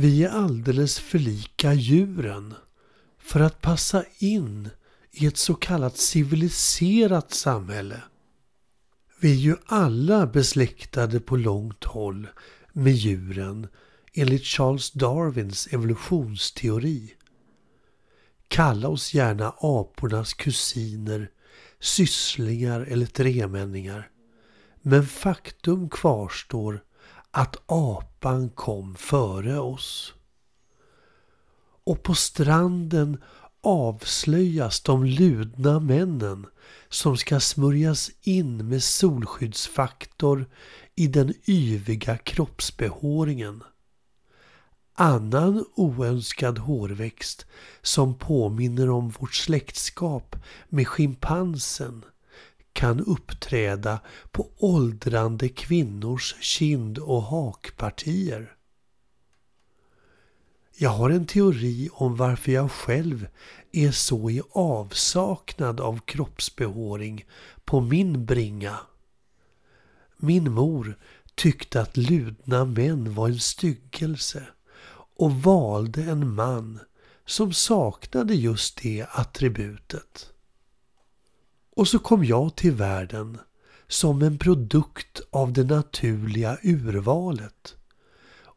Vi är alldeles för lika djuren för att passa in i ett så kallat civiliserat samhälle. Vi är ju alla besläktade på långt håll med djuren enligt Charles Darwins evolutionsteori. Kalla oss gärna apornas kusiner, sysslingar eller tremänningar. Men faktum kvarstår att apan kom före oss. Och på stranden avslöjas de ludna männen som ska smörjas in med solskyddsfaktor i den yviga kroppsbehåringen. Annan oönskad hårväxt som påminner om vårt släktskap med schimpansen kan uppträda på åldrande kvinnors kind och hakpartier. Jag har en teori om varför jag själv är så i avsaknad av kroppsbehåring på min bringa. Min mor tyckte att ludna män var en styggelse och valde en man som saknade just det attributet. Och så kom jag till världen som en produkt av det naturliga urvalet.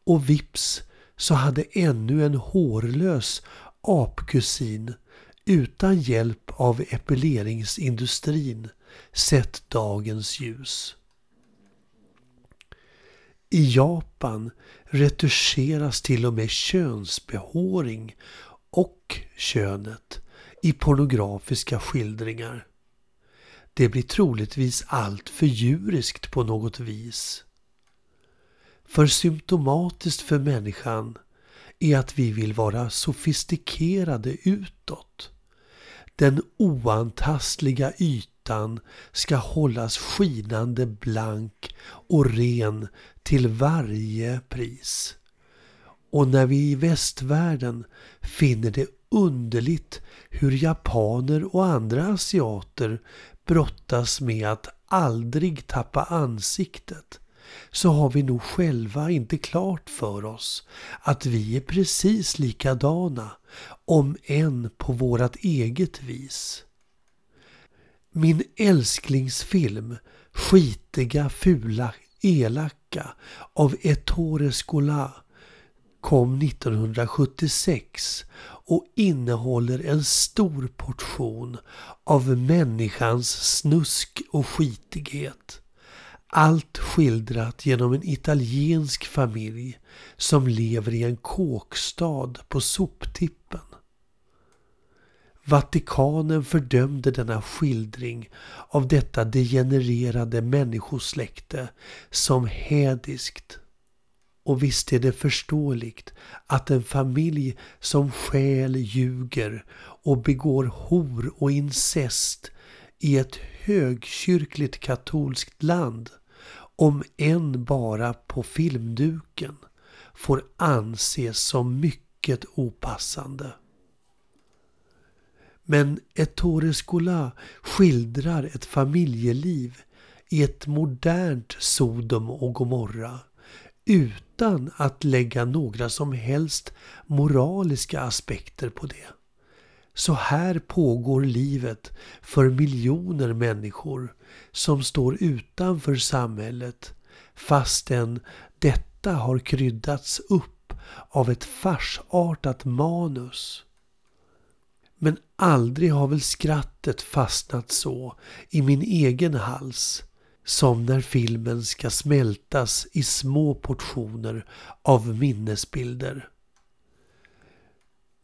Och vips så hade ännu en hårlös apkusin utan hjälp av epileringsindustrin sett dagens ljus. I Japan retuscheras till och med könsbehåring och könet i pornografiska skildringar. Det blir troligtvis allt för djuriskt på något vis. För symptomatiskt för människan är att vi vill vara sofistikerade utåt. Den oantastliga ytan ska hållas skinande blank och ren till varje pris. Och när vi i västvärlden finner det underligt hur japaner och andra asiater brottas med att aldrig tappa ansiktet så har vi nog själva inte klart för oss att vi är precis likadana, om än på vårat eget vis. Min älsklingsfilm Skitiga, fula, elaka av Ettore Scola kom 1976 och innehåller en stor portion av människans snusk och skitighet. Allt skildrat genom en italiensk familj som lever i en kåkstad på soptippen. Vatikanen fördömde denna skildring av detta degenererade människosläkte som hädiskt. Och visst är det förståeligt att en familj som skäl, ljuger och begår hor och incest i ett högkyrkligt katolskt land om än bara på filmduken, får anses som mycket opassande. Men Ettore Scola skildrar ett familjeliv i ett modernt Sodom och Gomorra utan att lägga några som helst moraliska aspekter på det. Så här pågår livet för miljoner människor som står utanför samhället fastän detta har kryddats upp av ett farsartat manus. Men aldrig har väl skrattet fastnat så i min egen hals som när filmen ska smältas i små portioner av minnesbilder.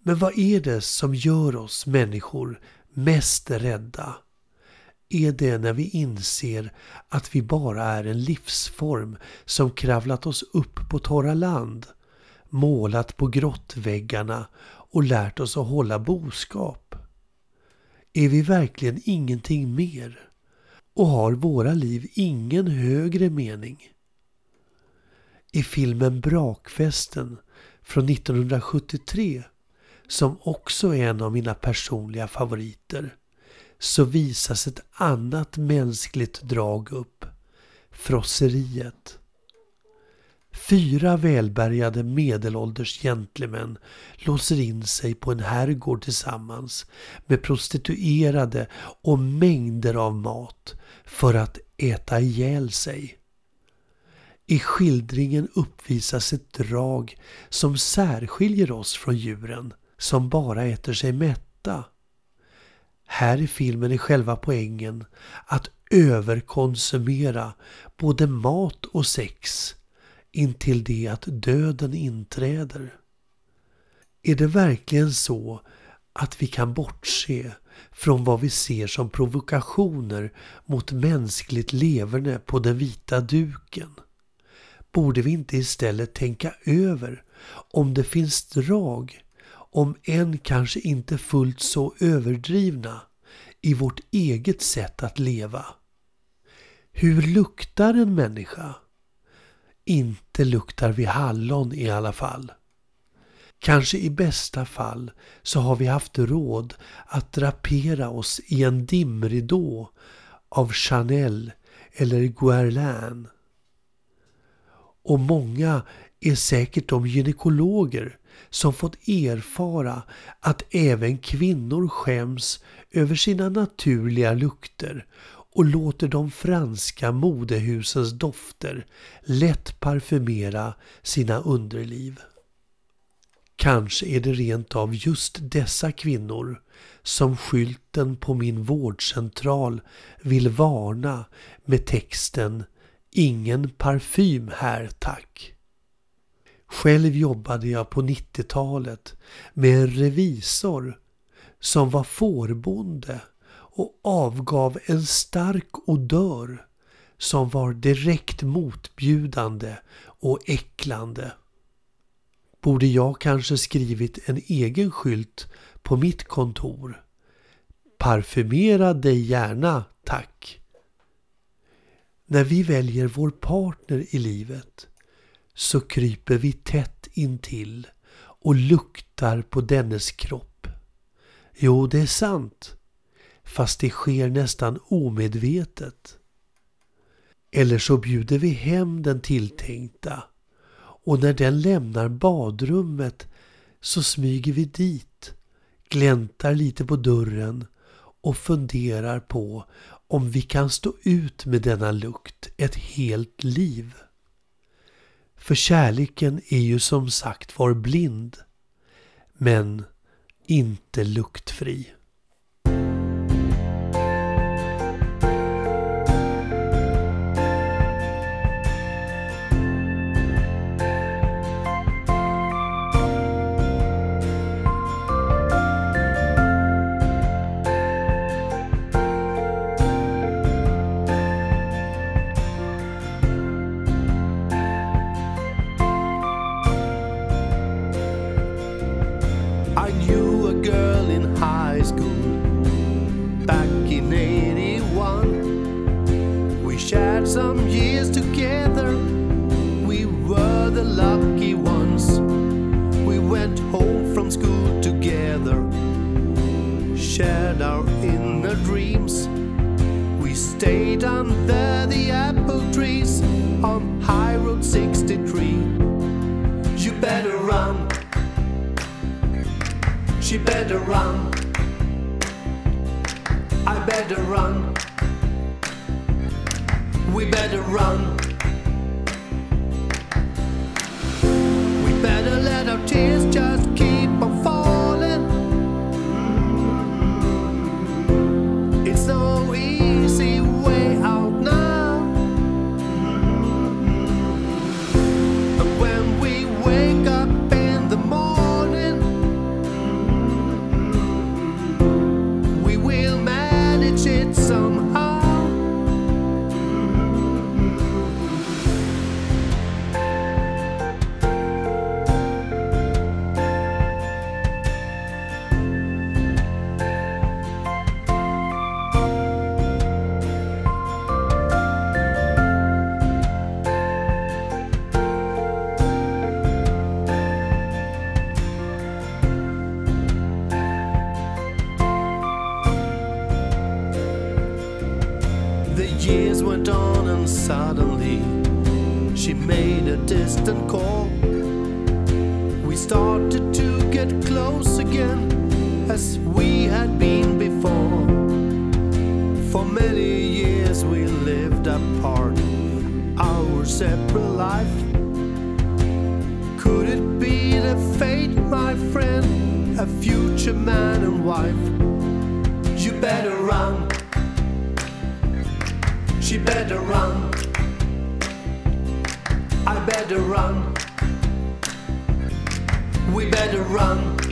Men vad är det som gör oss människor mest rädda? Är det när vi inser att vi bara är en livsform som kravlat oss upp på torra land, målat på grottväggarna och lärt oss att hålla boskap? Är vi verkligen ingenting mer? Och har våra liv ingen högre mening? I filmen Brakfesten från 1973 som också är en av mina personliga favoriter, så visas ett annat mänskligt drag upp. Frosseriet. Fyra välbärgade medelålders gentlemän låser in sig på en herrgård tillsammans med prostituerade och mängder av mat för att äta ihjäl sig. I skildringen uppvisas ett drag som särskiljer oss från djuren som bara äter sig mätta. Här i filmen är själva poängen att överkonsumera både mat och sex intill det att döden inträder. Är det verkligen så att vi kan bortse från vad vi ser som provokationer mot mänskligt leverne på den vita duken? Borde vi inte istället tänka över om det finns drag, om än kanske inte fullt så överdrivna, i vårt eget sätt att leva? Hur luktar en människa? Inte luktar vi hallon i alla fall. Kanske i bästa fall så har vi haft råd att drapera oss i en dimridå av Chanel eller Guerlain. Och många är säkert de gynekologer som fått erfara att även kvinnor skäms över sina naturliga lukter och låter de franska modehusens dofter lätt parfymera sina underliv. Kanske är det rent av just dessa kvinnor som skylten på min vårdcentral vill varna med texten Ingen parfym här tack. Själv jobbade jag på 90-talet med en revisor som var fårbonde och avgav en stark odör som var direkt motbjudande och äcklande. Borde jag kanske skrivit en egen skylt på mitt kontor? Parfymera dig gärna, tack. När vi väljer vår partner i livet så kryper vi tätt intill och luktar på dennes kropp. Jo, det är sant fast det sker nästan omedvetet. Eller så bjuder vi hem den tilltänkta och när den lämnar badrummet så smyger vi dit, gläntar lite på dörren och funderar på om vi kan stå ut med denna lukt ett helt liv. För kärleken är ju som sagt var blind, men inte luktfri. from school together, shared our inner dreams. We stayed under the apple trees on High Road 63. You better run. She better run. I better run. We better run. We better let our tears. suddenly she made a distant call. We started to get close again as we had been before. For many years we lived apart, our separate life. Could it be the fate, my friend, a future man and wife? You better run. She better run. Better run. We better run.